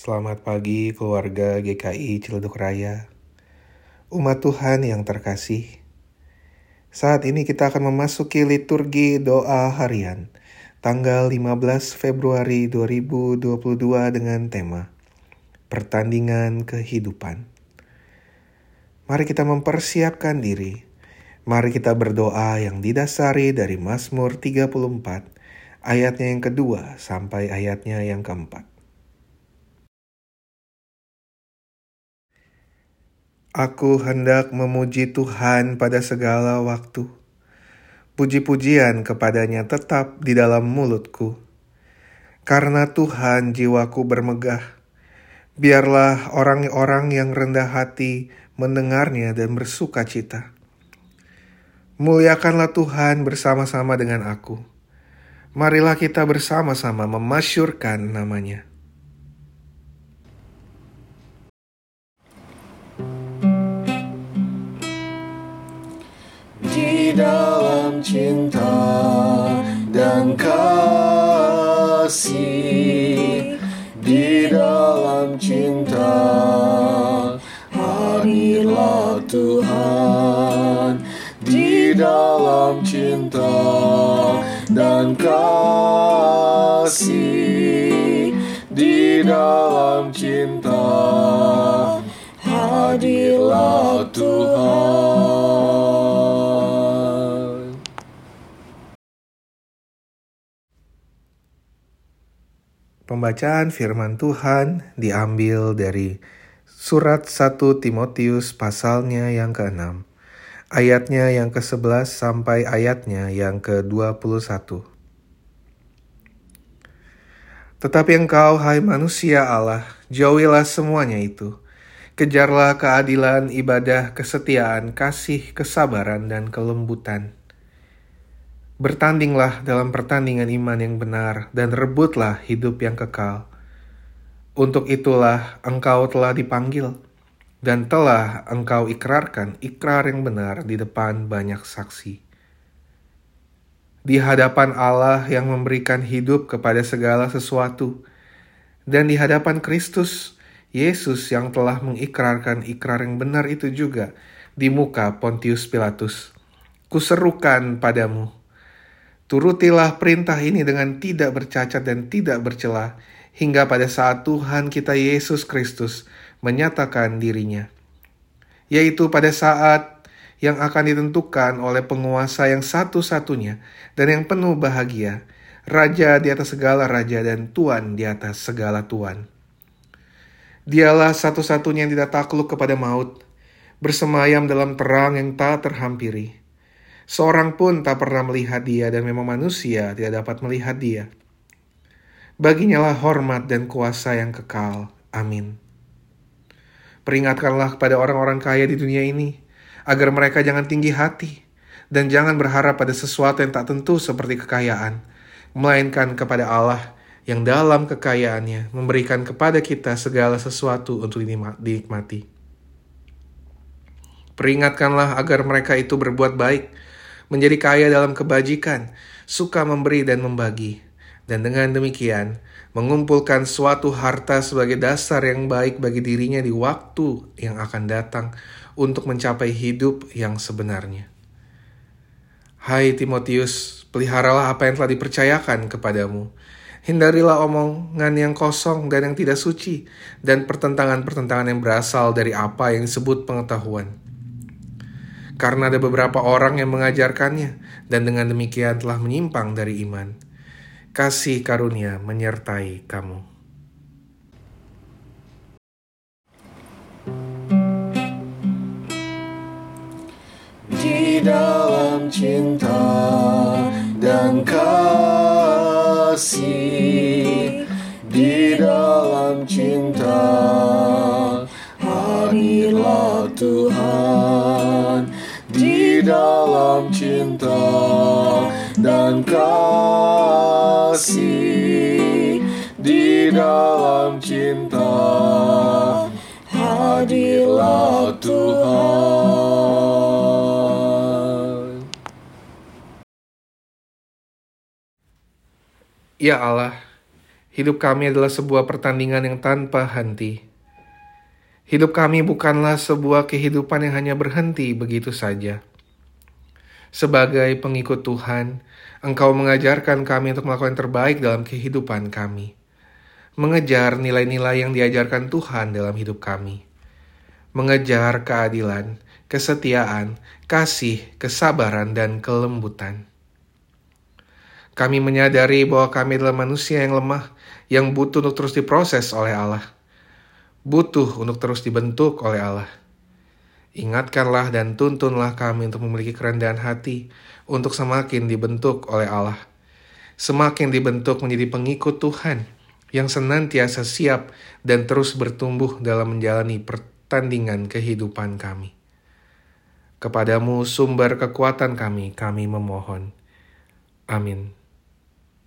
Selamat pagi keluarga GKI Ciledug Raya. Umat Tuhan yang terkasih. Saat ini kita akan memasuki liturgi doa harian tanggal 15 Februari 2022 dengan tema Pertandingan Kehidupan. Mari kita mempersiapkan diri. Mari kita berdoa yang didasari dari Mazmur 34 ayatnya yang kedua sampai ayatnya yang keempat. Aku hendak memuji Tuhan pada segala waktu. Puji-pujian kepadanya tetap di dalam mulutku. Karena Tuhan jiwaku bermegah. Biarlah orang-orang yang rendah hati mendengarnya dan bersuka cita. Muliakanlah Tuhan bersama-sama dengan aku. Marilah kita bersama-sama memasyurkan namanya. Dalam cinta dan kasih. Di dalam cinta hadirlah Tuhan. Di dalam cinta dan kasih. Di dalam cinta hadirlah Tuhan Pembacaan firman Tuhan diambil dari surat 1 Timotius pasalnya yang ke-6, ayatnya yang ke-11 sampai ayatnya yang ke-21. Tetapi engkau, hai manusia Allah, jauhilah semuanya itu. Kejarlah keadilan, ibadah, kesetiaan, kasih, kesabaran, dan kelembutan Bertandinglah dalam pertandingan iman yang benar dan rebutlah hidup yang kekal. Untuk itulah engkau telah dipanggil dan telah engkau ikrarkan ikrar yang benar di depan banyak saksi. Di hadapan Allah yang memberikan hidup kepada segala sesuatu dan di hadapan Kristus Yesus yang telah mengikrarkan ikrar yang benar itu juga di muka Pontius Pilatus. Kuserukan padamu, Turutilah perintah ini dengan tidak bercacat dan tidak bercela, hingga pada saat Tuhan kita Yesus Kristus menyatakan dirinya, yaitu pada saat yang akan ditentukan oleh penguasa yang satu-satunya dan yang penuh bahagia, Raja di atas segala raja dan Tuan di atas segala tuan. Dialah satu-satunya yang tidak takluk kepada maut, bersemayam dalam terang yang tak terhampiri Seorang pun tak pernah melihat dia dan memang manusia tidak dapat melihat dia. Baginya lah hormat dan kuasa yang kekal. Amin. Peringatkanlah kepada orang-orang kaya di dunia ini, agar mereka jangan tinggi hati, dan jangan berharap pada sesuatu yang tak tentu seperti kekayaan, melainkan kepada Allah yang dalam kekayaannya memberikan kepada kita segala sesuatu untuk dinikmati. Peringatkanlah agar mereka itu berbuat baik, menjadi kaya dalam kebajikan, suka memberi dan membagi, dan dengan demikian mengumpulkan suatu harta sebagai dasar yang baik bagi dirinya di waktu yang akan datang untuk mencapai hidup yang sebenarnya. Hai Timotius, peliharalah apa yang telah dipercayakan kepadamu. Hindarilah omongan yang kosong dan yang tidak suci, dan pertentangan-pertentangan yang berasal dari apa yang disebut pengetahuan karena ada beberapa orang yang mengajarkannya, dan dengan demikian telah menyimpang dari iman. Kasih karunia menyertai kamu. Di dalam cinta dan kasih, di dalam cinta, dalam cinta dan kasih di dalam cinta hadirlah Tuhan Ya Allah, Hidup kami adalah sebuah pertandingan yang tanpa henti. Hidup kami bukanlah sebuah kehidupan yang hanya berhenti begitu saja. Sebagai pengikut Tuhan, Engkau mengajarkan kami untuk melakukan yang terbaik dalam kehidupan kami. Mengejar nilai-nilai yang diajarkan Tuhan dalam hidup kami. Mengejar keadilan, kesetiaan, kasih, kesabaran, dan kelembutan. Kami menyadari bahwa kami adalah manusia yang lemah, yang butuh untuk terus diproses oleh Allah. Butuh untuk terus dibentuk oleh Allah. Ingatkanlah dan tuntunlah kami untuk memiliki kerendahan hati, untuk semakin dibentuk oleh Allah. Semakin dibentuk menjadi pengikut Tuhan yang senantiasa siap dan terus bertumbuh dalam menjalani pertandingan kehidupan kami. Kepadamu sumber kekuatan kami, kami memohon. Amin.